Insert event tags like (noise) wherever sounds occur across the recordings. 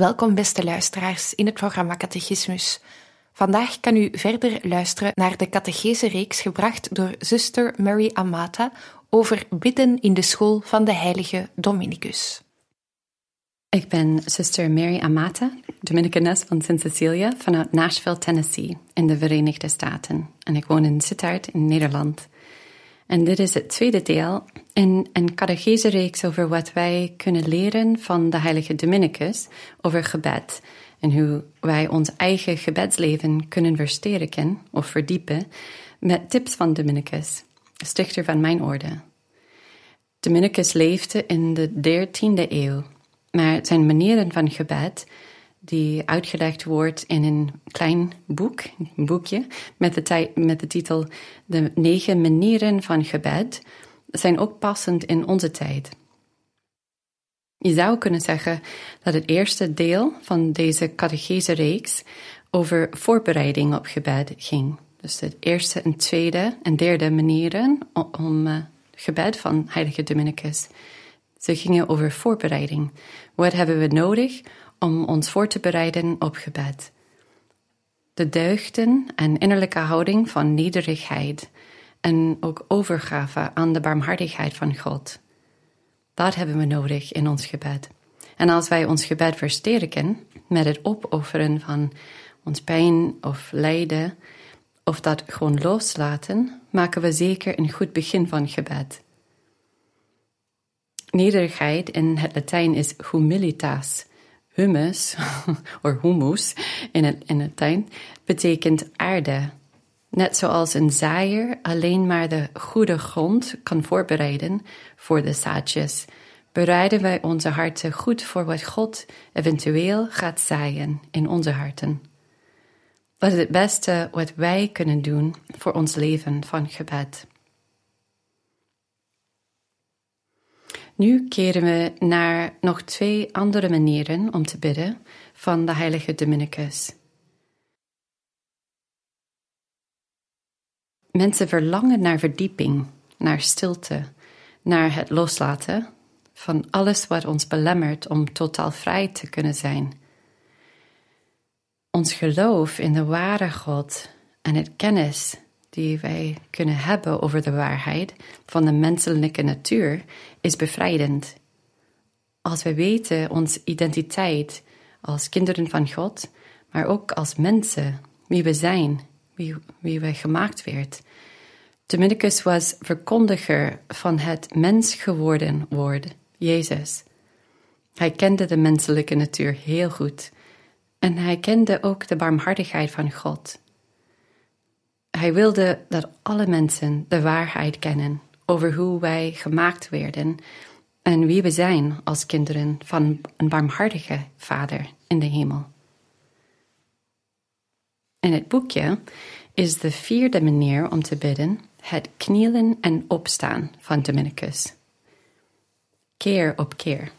Welkom, beste luisteraars, in het programma Catechismus. Vandaag kan u verder luisteren naar de catechese-reeks gebracht door zuster Mary Amata over bidden in de school van de heilige Dominicus. Ik ben zuster Mary Amata, Dominicanes van Sint Cecilia vanuit Nashville, Tennessee, in de Verenigde Staten. En ik woon in Sittard in Nederland. En dit is het tweede deel in een catechese-reeks over wat wij kunnen leren van de heilige Dominicus over gebed en hoe wij ons eigen gebedsleven kunnen versterken of verdiepen met tips van Dominicus, stichter van mijn orde. Dominicus leefde in de 13e eeuw, maar zijn manieren van gebed die uitgelegd wordt in een klein boek, een boekje, met de, met de titel De negen manieren van gebed, zijn ook passend in onze tijd. Je zou kunnen zeggen dat het eerste deel van deze catechese-reeks over voorbereiding op gebed ging. Dus de eerste en tweede en derde manieren om uh, gebed van heilige Dominicus. Ze gingen over voorbereiding. Wat hebben we nodig om ons voor te bereiden op gebed. De deugden en innerlijke houding van nederigheid en ook overgave aan de barmhartigheid van God. Dat hebben we nodig in ons gebed. En als wij ons gebed versterken met het opofferen van ons pijn of lijden, of dat gewoon loslaten, maken we zeker een goed begin van gebed. Nederigheid in het Latijn is humilitas, Humus, (laughs) of humus in het, in het tuin, betekent aarde. Net zoals een zaaier alleen maar de goede grond kan voorbereiden voor de zaadjes, bereiden wij onze harten goed voor wat God eventueel gaat zaaien in onze harten. Dat is het beste wat wij kunnen doen voor ons leven van gebed. Nu keren we naar nog twee andere manieren om te bidden van de heilige Dominicus. Mensen verlangen naar verdieping, naar stilte, naar het loslaten van alles wat ons belemmert om totaal vrij te kunnen zijn. Ons geloof in de ware God en het kennis die wij kunnen hebben over de waarheid van de menselijke natuur is bevrijdend. Als wij weten onze identiteit als kinderen van God, maar ook als mensen, wie we zijn, wie, wie wij gemaakt werd. Dominicus was verkondiger van het mens geworden woord, Jezus. Hij kende de menselijke natuur heel goed en hij kende ook de barmhartigheid van God. Hij wilde dat alle mensen de waarheid kennen over hoe wij gemaakt werden en wie we zijn als kinderen van een barmhartige Vader in de hemel. In het boekje is de vierde manier om te bidden het knielen en opstaan van Dominicus. Keer op keer.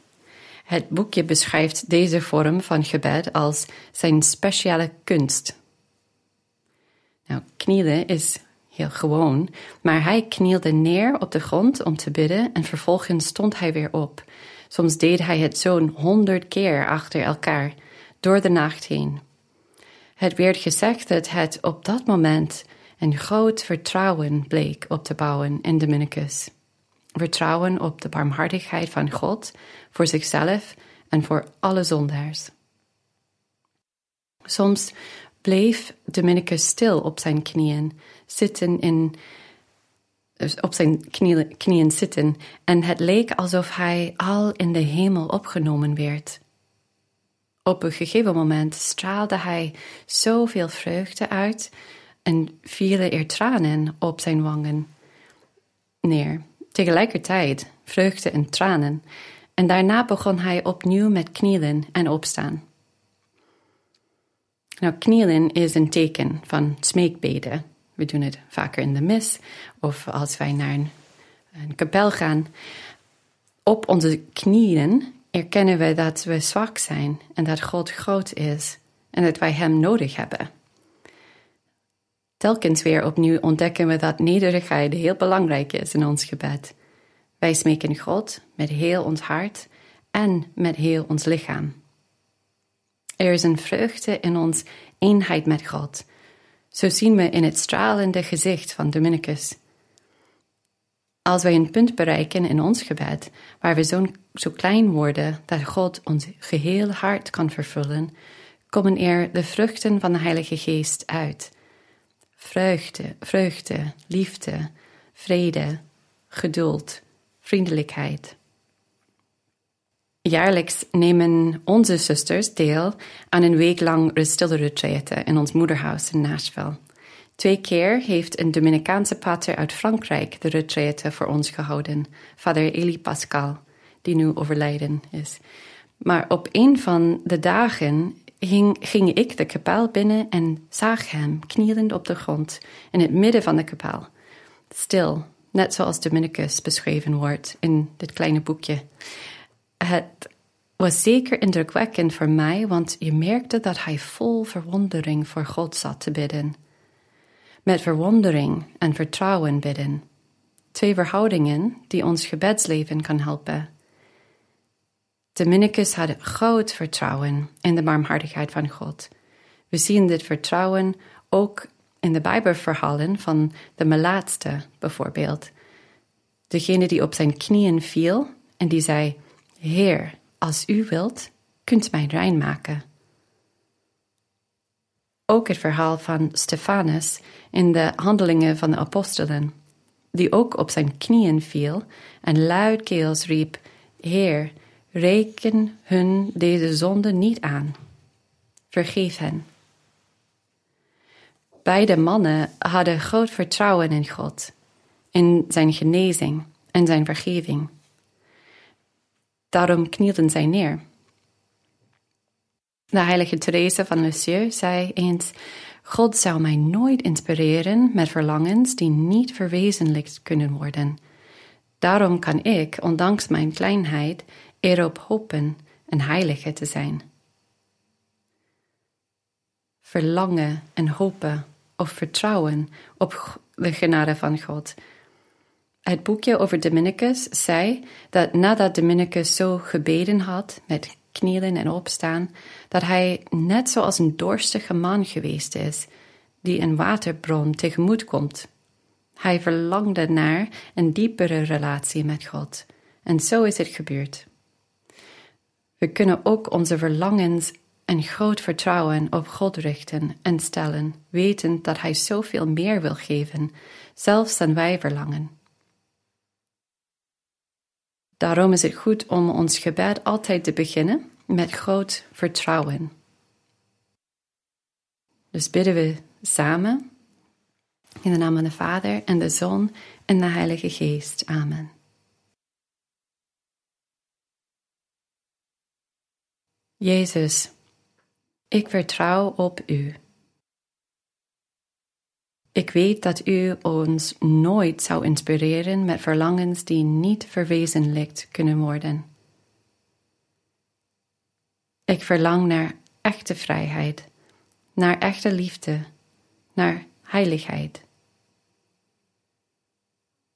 Het boekje beschrijft deze vorm van gebed als zijn speciale kunst nou, knielen is heel gewoon, maar hij knielde neer op de grond om te bidden en vervolgens stond hij weer op. Soms deed hij het zo'n honderd keer achter elkaar, door de nacht heen. Het werd gezegd dat het op dat moment een groot vertrouwen bleek op te bouwen in Dominicus. Vertrouwen op de barmhartigheid van God voor zichzelf en voor alle zondaars. Soms bleef Dominicus stil op zijn knieën, zitten in, op zijn knieën, knieën zitten, en het leek alsof hij al in de hemel opgenomen werd. Op een gegeven moment straalde hij zoveel vreugde uit en vielen er tranen op zijn wangen neer. Tegelijkertijd vreugde en tranen. En daarna begon hij opnieuw met knielen en opstaan. Nou, knielen is een teken van smeekbeden. We doen het vaker in de mis of als wij naar een, een kapel gaan. Op onze knieën erkennen we dat we zwak zijn en dat God groot is en dat wij Hem nodig hebben. Telkens weer opnieuw ontdekken we dat nederigheid heel belangrijk is in ons gebed. Wij smeken God met heel ons hart en met heel ons lichaam. Er is een vreugde in ons eenheid met God. Zo zien we in het stralende gezicht van Dominicus. Als wij een punt bereiken in ons gebed waar we zo, zo klein worden dat God ons geheel hart kan vervullen, komen er de vruchten van de Heilige Geest uit. Vreugde, vreugde, liefde, vrede, geduld, vriendelijkheid. Jaarlijks nemen onze zusters deel aan een week lang stille retraite in ons moederhuis in Nashville. Twee keer heeft een Dominicaanse pater uit Frankrijk de retraite voor ons gehouden, vader Elie Pascal, die nu overlijden is. Maar op een van de dagen ging, ging ik de kapel binnen en zag hem knielend op de grond in het midden van de kapel. Stil, net zoals Dominicus beschreven wordt in dit kleine boekje. Het was zeker indrukwekkend voor mij, want je merkte dat hij vol verwondering voor God zat te bidden. Met verwondering en vertrouwen bidden. Twee verhoudingen die ons gebedsleven kan helpen. Dominicus had groot vertrouwen in de barmhartigheid van God. We zien dit vertrouwen ook in de Bijbelverhalen van de melaatste bijvoorbeeld. Degene die op zijn knieën viel en die zei: Heer, als u wilt, kunt mij rein maken. Ook het verhaal van Stefanus in de handelingen van de apostelen, die ook op zijn knieën viel en luidkeels riep: Heer, reken hun deze zonde niet aan. Vergeef hen. Beide mannen hadden groot vertrouwen in God, in zijn genezing en zijn vergeving. Daarom knielden zij neer. De heilige Therese van Lisieux zei eens: God zou mij nooit inspireren met verlangens die niet verwezenlijkt kunnen worden. Daarom kan ik, ondanks mijn kleinheid, erop hopen een heilige te zijn. Verlangen en hopen of vertrouwen op de genade van God het boekje over Dominicus zei dat nadat Dominicus zo gebeden had, met knielen en opstaan, dat hij net zoals een dorstige man geweest is, die een waterbron tegemoet komt. Hij verlangde naar een diepere relatie met God. En zo is het gebeurd. We kunnen ook onze verlangens en groot vertrouwen op God richten en stellen, wetend dat Hij zoveel meer wil geven, zelfs dan wij verlangen. Daarom is het goed om ons gebed altijd te beginnen met groot vertrouwen. Dus bidden we samen in de naam van de Vader en de Zoon en de Heilige Geest. Amen. Jezus, ik vertrouw op U. Ik weet dat u ons nooit zou inspireren met verlangens die niet verwezenlijkt kunnen worden. Ik verlang naar echte vrijheid, naar echte liefde, naar heiligheid.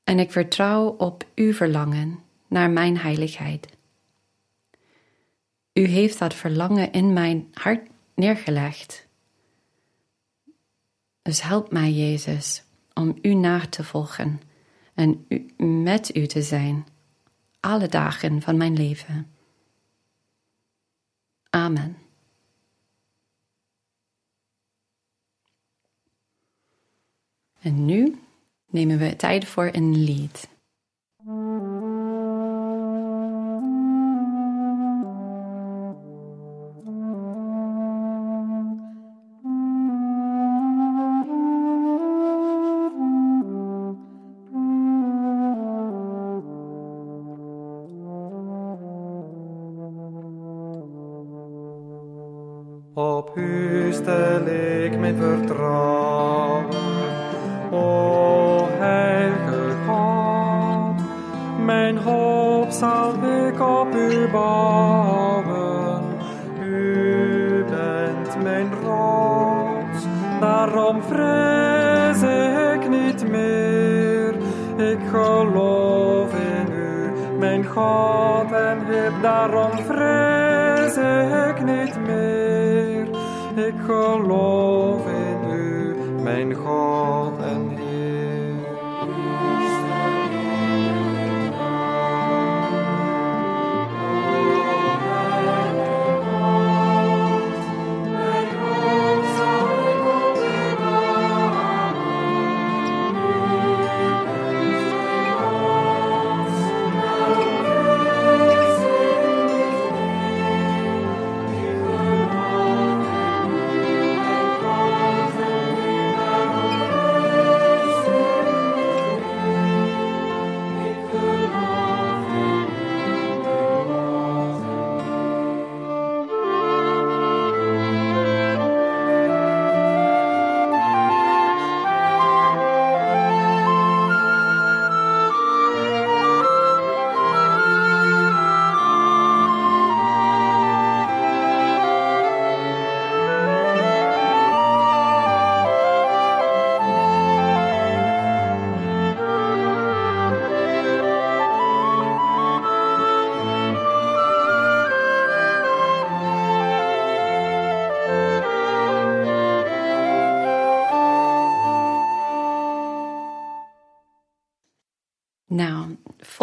En ik vertrouw op uw verlangen naar mijn heiligheid. U heeft dat verlangen in mijn hart neergelegd dus help mij, Jezus, om u na te volgen en met u te zijn, alle dagen van mijn leven. Amen. En nu nemen we tijd voor een lied.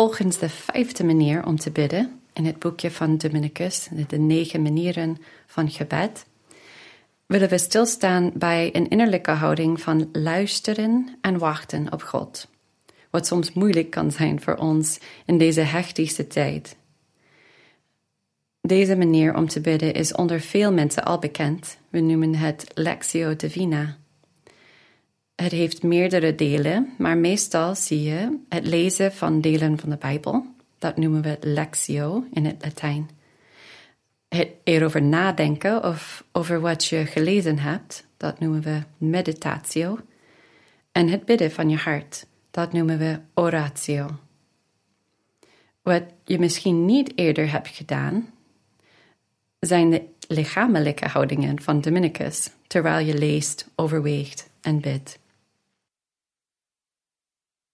Volgens de vijfde manier om te bidden in het boekje van Dominicus, de negen manieren van gebed, willen we stilstaan bij een innerlijke houding van luisteren en wachten op God. Wat soms moeilijk kan zijn voor ons in deze hectische tijd. Deze manier om te bidden is onder veel mensen al bekend. We noemen het Lectio Divina. Het heeft meerdere delen, maar meestal zie je het lezen van delen van de Bijbel. Dat noemen we lectio in het Latijn. Het erover nadenken of over wat je gelezen hebt, dat noemen we meditatio. En het bidden van je hart, dat noemen we oratio. Wat je misschien niet eerder hebt gedaan, zijn de lichamelijke houdingen van Dominicus terwijl je leest, overweegt en bidt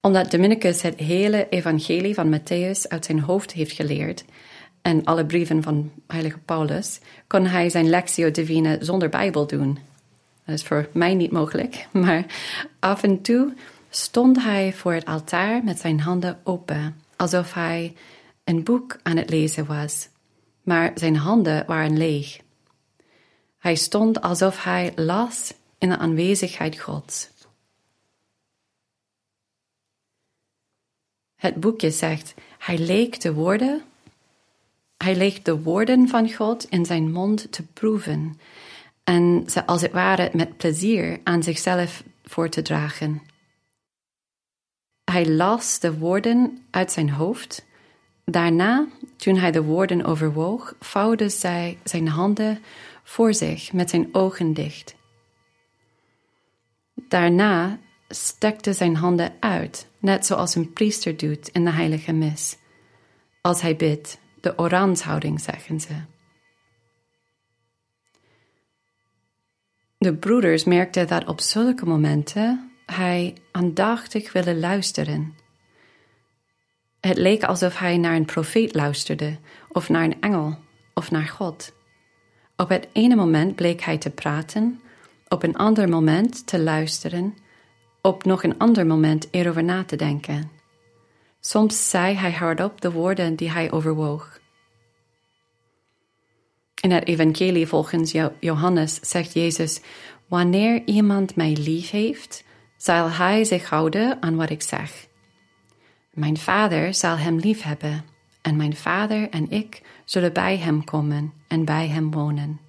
omdat Dominicus het hele evangelie van Matthäus uit zijn hoofd heeft geleerd en alle brieven van heilige Paulus, kon hij zijn Lectio Divina zonder Bijbel doen. Dat is voor mij niet mogelijk, (laughs) maar af en toe stond hij voor het altaar met zijn handen open, alsof hij een boek aan het lezen was, maar zijn handen waren leeg. Hij stond alsof hij las in de aanwezigheid Gods. Het boekje zegt, hij leek de woorden, hij leek de woorden van God in zijn mond te proeven en ze als het ware met plezier aan zichzelf voor te dragen. Hij las de woorden uit zijn hoofd. Daarna, toen hij de woorden overwoog, vouwde zij zijn handen voor zich met zijn ogen dicht. Daarna stekte zijn handen uit, net zoals een priester doet in de heilige mis. Als hij bidt, de oranshouding zeggen ze. De broeders merkten dat op zulke momenten hij aandachtig wilde luisteren. Het leek alsof hij naar een profeet luisterde, of naar een engel, of naar God. Op het ene moment bleek hij te praten, op een ander moment te luisteren op nog een ander moment erover na te denken. Soms zei hij hardop de woorden die hij overwoog. In het evangelie volgens Johannes zegt Jezus, wanneer iemand mij lief heeft, zal hij zich houden aan wat ik zeg. Mijn vader zal hem lief hebben, en mijn vader en ik zullen bij hem komen en bij hem wonen.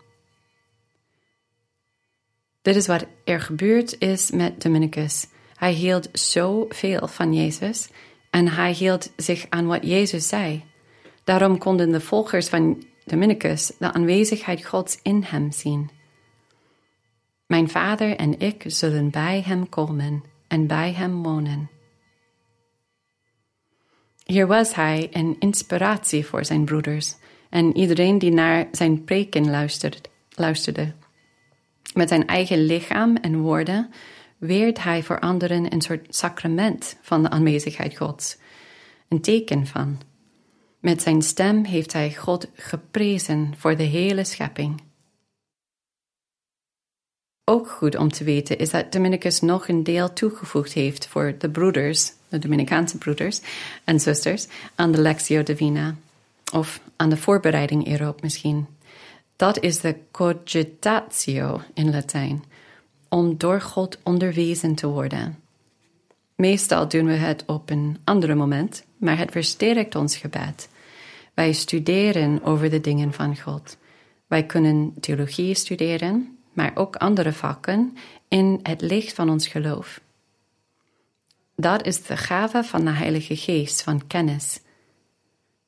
Dit is wat er gebeurd is met Dominicus. Hij hield zoveel van Jezus en hij hield zich aan wat Jezus zei. Daarom konden de volgers van Dominicus de aanwezigheid Gods in hem zien. Mijn vader en ik zullen bij hem komen en bij hem wonen. Hier was hij een inspiratie voor zijn broeders en iedereen die naar zijn preken luisterde. Met zijn eigen lichaam en woorden weert hij voor anderen een soort sacrament van de aanwezigheid Gods, een teken van. Met zijn stem heeft hij God geprezen voor de hele schepping. Ook goed om te weten is dat Dominicus nog een deel toegevoegd heeft voor de broeders, de Dominicaanse broeders en zusters, aan de Lectio Divina, of aan de voorbereiding erop misschien. Dat is de cogitatio in Latijn, om door God onderwezen te worden. Meestal doen we het op een ander moment, maar het versterkt ons gebed. Wij studeren over de dingen van God. Wij kunnen theologie studeren, maar ook andere vakken in het licht van ons geloof. Dat is de gave van de Heilige Geest van kennis.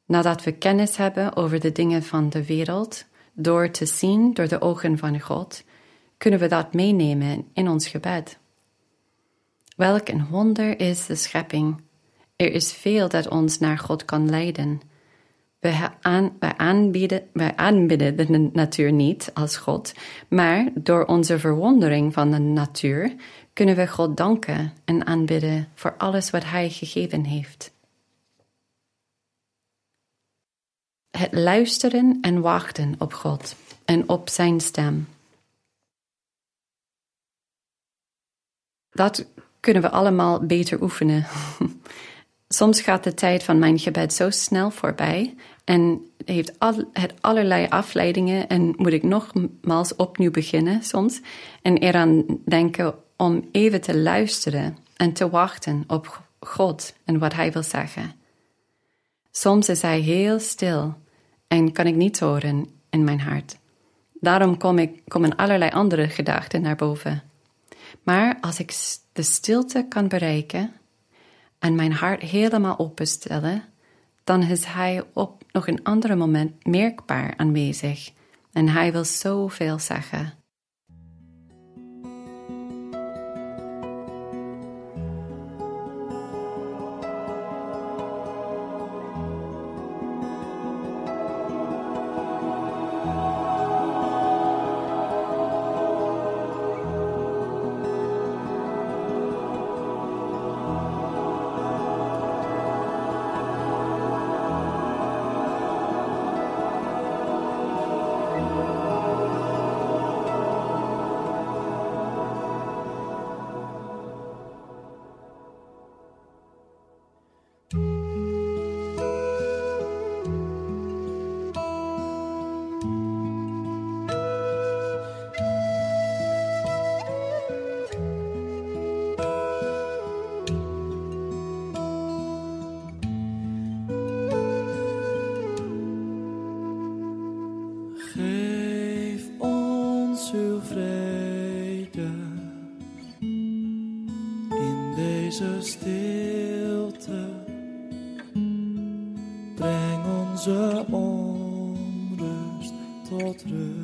Nadat we kennis hebben over de dingen van de wereld, door te zien door de ogen van God, kunnen we dat meenemen in ons gebed. Welk een wonder is de schepping. Er is veel dat ons naar God kan leiden. Wij, wij, aanbieden, aanbidden de natuur niet als God, maar door onze verwondering van de natuur kunnen we God danken en aanbidden voor alles wat Hij gegeven heeft. Het luisteren en wachten op God en op Zijn stem. Dat kunnen we allemaal beter oefenen. (laughs) Soms gaat de tijd van mijn gebed zo snel voorbij en heeft het allerlei afleidingen en moet ik nogmaals opnieuw beginnen soms en eraan denken om even te luisteren en te wachten op God en wat Hij wil zeggen. Soms is Hij heel stil en kan ik niet horen in mijn hart. Daarom kom ik, komen allerlei andere gedachten naar boven. Maar als ik de stilte kan bereiken en mijn hart helemaal openstellen, dan is Hij op nog een ander moment merkbaar aanwezig en Hij wil zoveel zeggen.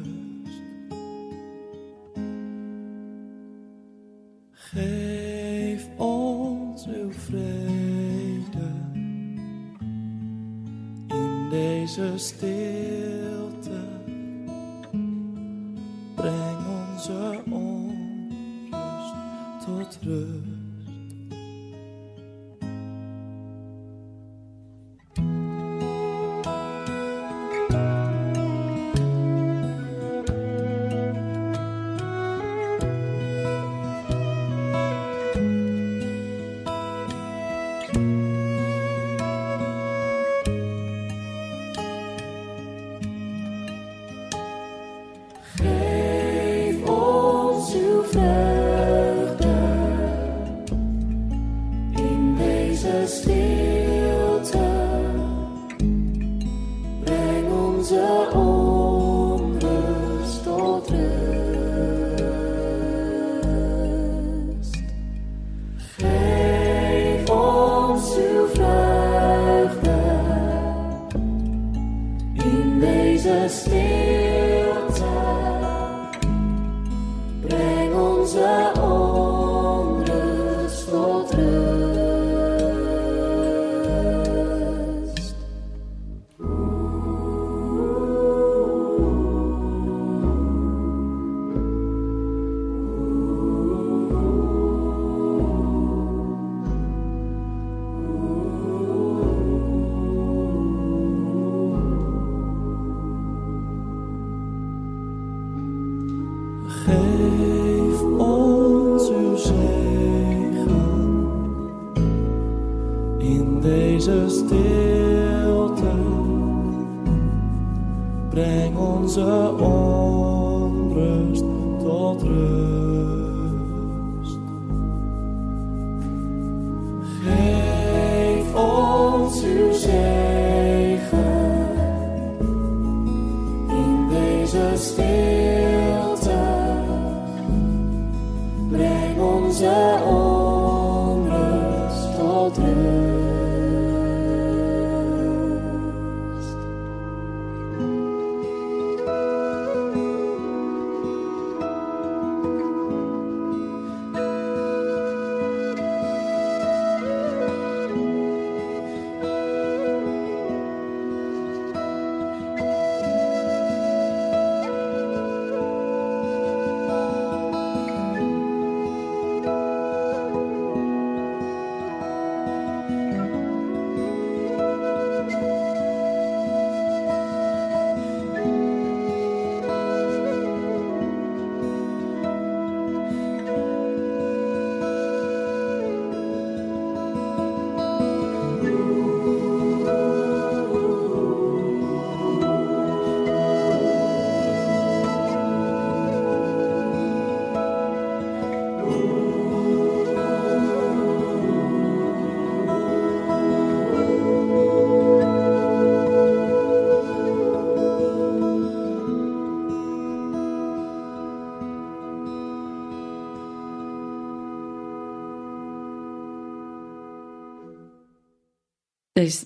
good.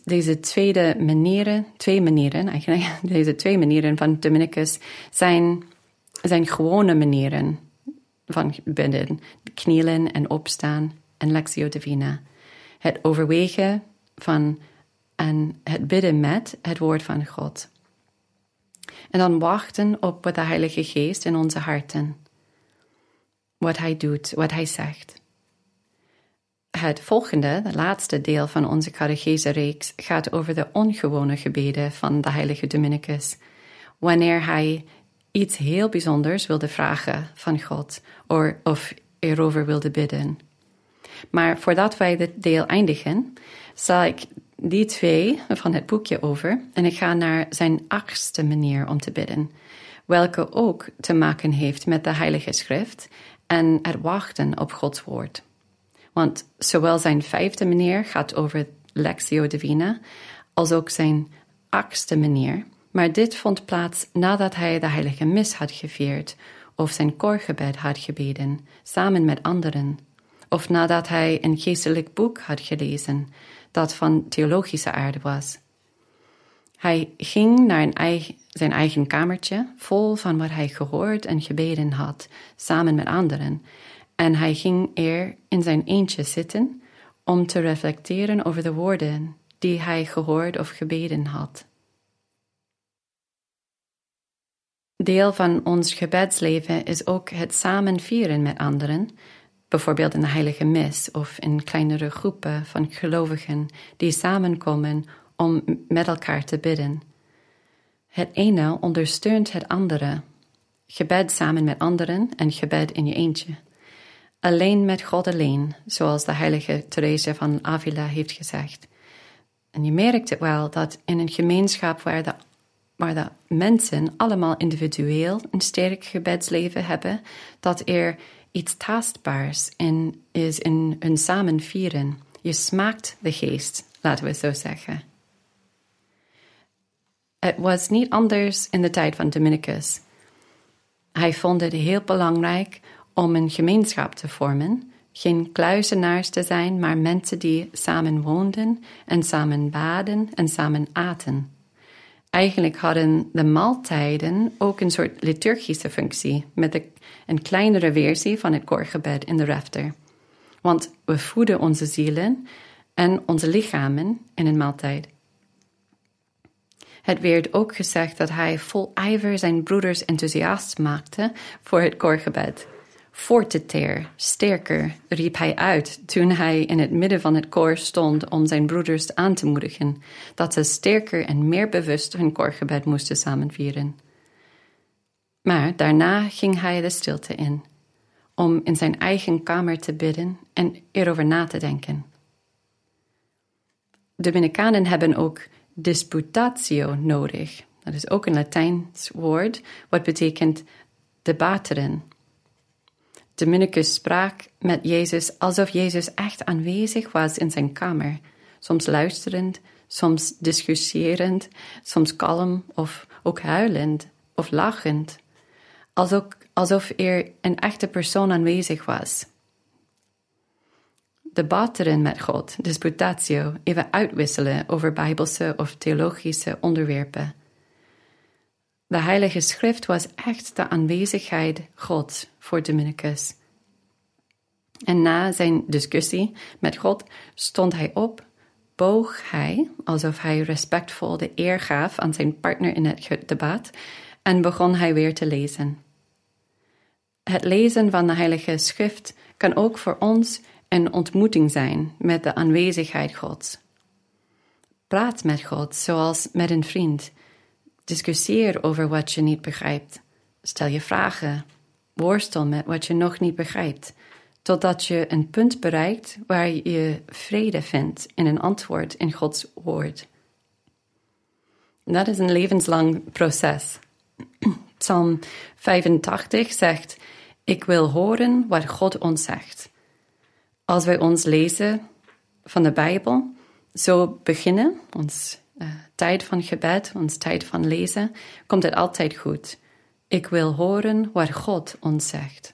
Deze tweede manieren, twee manieren (laughs) deze twee manieren van Dominicus zijn, zijn gewone manieren van bidden. Knielen en opstaan en Lectio Divina. Het overwegen van en het bidden met het woord van God. En dan wachten op wat de Heilige Geest in onze harten, wat Hij doet, wat Hij zegt. Het volgende, het laatste deel van onze catechese-reeks, gaat over de ongewone gebeden van de heilige Dominicus. Wanneer hij iets heel bijzonders wilde vragen van God of erover wilde bidden. Maar voordat wij dit deel eindigen, zal ik die twee van het boekje over en ik ga naar zijn achtste manier om te bidden, welke ook te maken heeft met de Heilige Schrift en het wachten op Gods woord. Want zowel zijn vijfde manier gaat over Lectio Divina, als ook zijn achtste manier. Maar dit vond plaats nadat hij de heilige mis had gevierd of zijn koorgebed had gebeden, samen met anderen. Of nadat hij een geestelijk boek had gelezen dat van theologische aarde was. Hij ging naar zijn eigen kamertje, vol van wat hij gehoord en gebeden had, samen met anderen, en hij ging er in zijn eentje zitten om te reflecteren over de woorden die hij gehoord of gebeden had. Deel van ons gebedsleven is ook het samen vieren met anderen, bijvoorbeeld in de heilige mis of in kleinere groepen van gelovigen die samenkomen om met elkaar te bidden. Het ene ondersteunt het andere. Gebed samen met anderen en gebed in je eentje. Alleen met God alleen, zoals de heilige Therese van Avila heeft gezegd. En je merkt het wel dat in een gemeenschap waar de, waar mensen allemaal individueel een sterk gebedsleven hebben, dat er iets tastbaars in is in hun samen vieren. Je smaakt de geest, laten we zo zeggen. Het was niet anders in de tijd van Dominicus. Hij vond het heel belangrijk om een gemeenschap te vormen, geen kluizenaars te zijn, maar mensen die samen woonden en samen baden en samen aten. Eigenlijk hadden de maaltijden ook een soort liturgische functie, met een kleinere versie van het koorgebed in de refter. Want we voeden onze zielen en onze lichamen in een maaltijd. Het werd ook gezegd dat hij vol ijver zijn broeders enthousiast maakte voor het koorgebed. Fortiter, sterker, riep hij uit toen hij in het midden van het koor stond om zijn broeders aan te moedigen dat ze sterker en meer bewust hun koorgebed moesten samenvieren. Maar daarna ging hij de stilte in, om in zijn eigen kamer te bidden en erover na te denken. Dominicanen hebben ook disputatio nodig. Dat is ook een Latijns woord, wat betekent debateren. Dominicus sprak met Jezus alsof Jezus echt aanwezig was in zijn kamer, soms luisterend, soms discussierend, soms kalm of ook huilend of lachend, alsof, alsof er een echte persoon aanwezig was. Debatteren met God, disputatio, even uitwisselen over bijbelse of theologische onderwerpen. De Heilige Schrift was echt de aanwezigheid Gods voor Dominicus. En na zijn discussie met God stond hij op, boog hij, alsof hij respectvol de eer gaf aan zijn partner in het debat, en begon hij weer te lezen. Het lezen van de Heilige Schrift kan ook voor ons een ontmoeting zijn met de aanwezigheid Gods. Praat met God zoals met een vriend Discussieer over wat je niet begrijpt. Stel je vragen. Worstel met wat je nog niet begrijpt, totdat je een punt bereikt waar je vrede vindt in een antwoord in Gods woord. Dat is een levenslang proces. (clears throat) Psalm 85 zegt: Ik wil horen wat God ons zegt. Als wij ons lezen van de Bijbel, zo beginnen, ons uh, tijd van gebed, ons tijd van lezen, komt het altijd goed. Ik wil horen wat God ons zegt.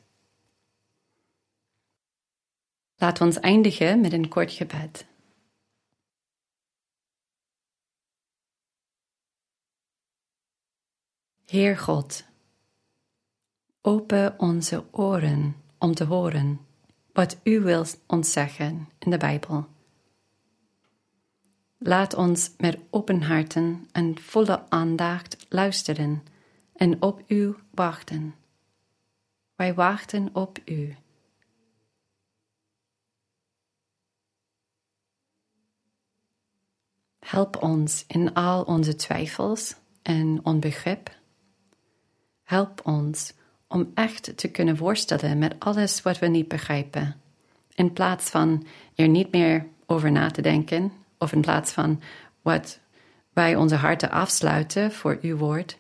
Laat ons eindigen met een kort gebed. Heer God, open onze oren om te horen wat U wilt ons zeggen in de Bijbel. Laat ons met open harten en volle aandacht luisteren en op U wachten. Wij wachten op U. Help ons in al onze twijfels en onbegrip. Help ons om echt te kunnen worstelen met alles wat we niet begrijpen, in plaats van er niet meer over na te denken of in plaats van wat wij onze harten afsluiten voor uw woord.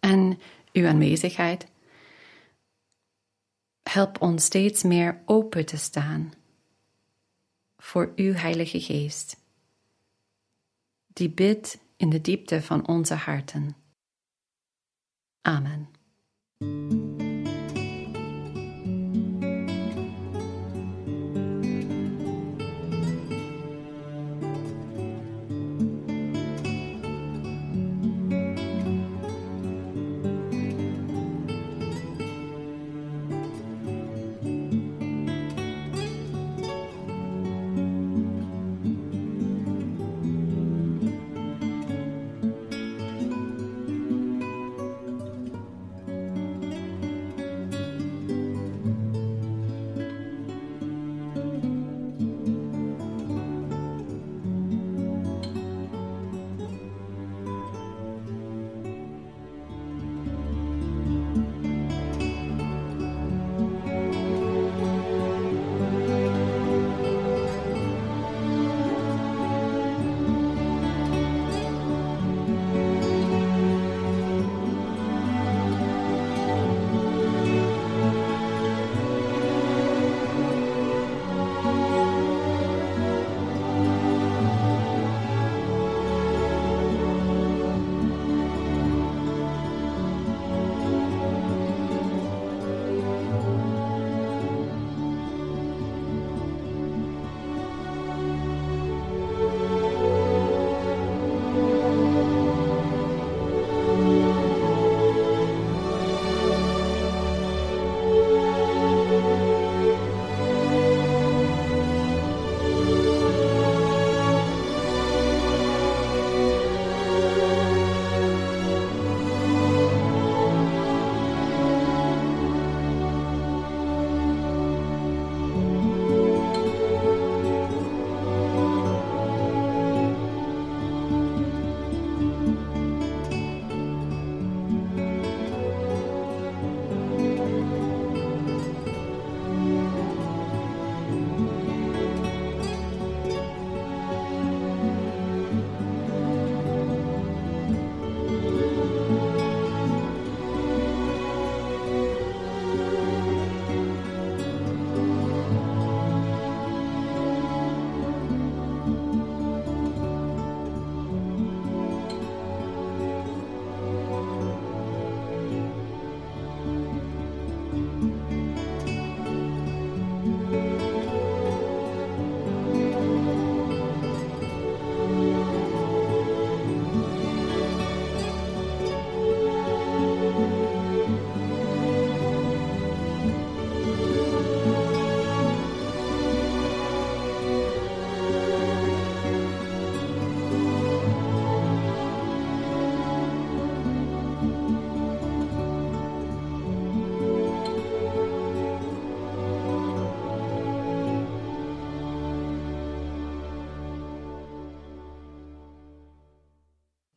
En uw aanwezigheid. Help ons steeds meer open te staan voor uw Heilige Geest, die bidt in de diepte van onze harten. Amen.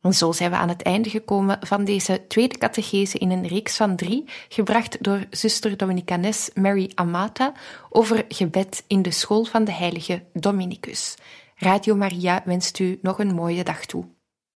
En zo zijn we aan het einde gekomen van deze tweede catechese in een reeks van drie, gebracht door zuster Dominicanes Mary Amata over gebed in de school van de heilige Dominicus. Radio Maria wenst u nog een mooie dag toe.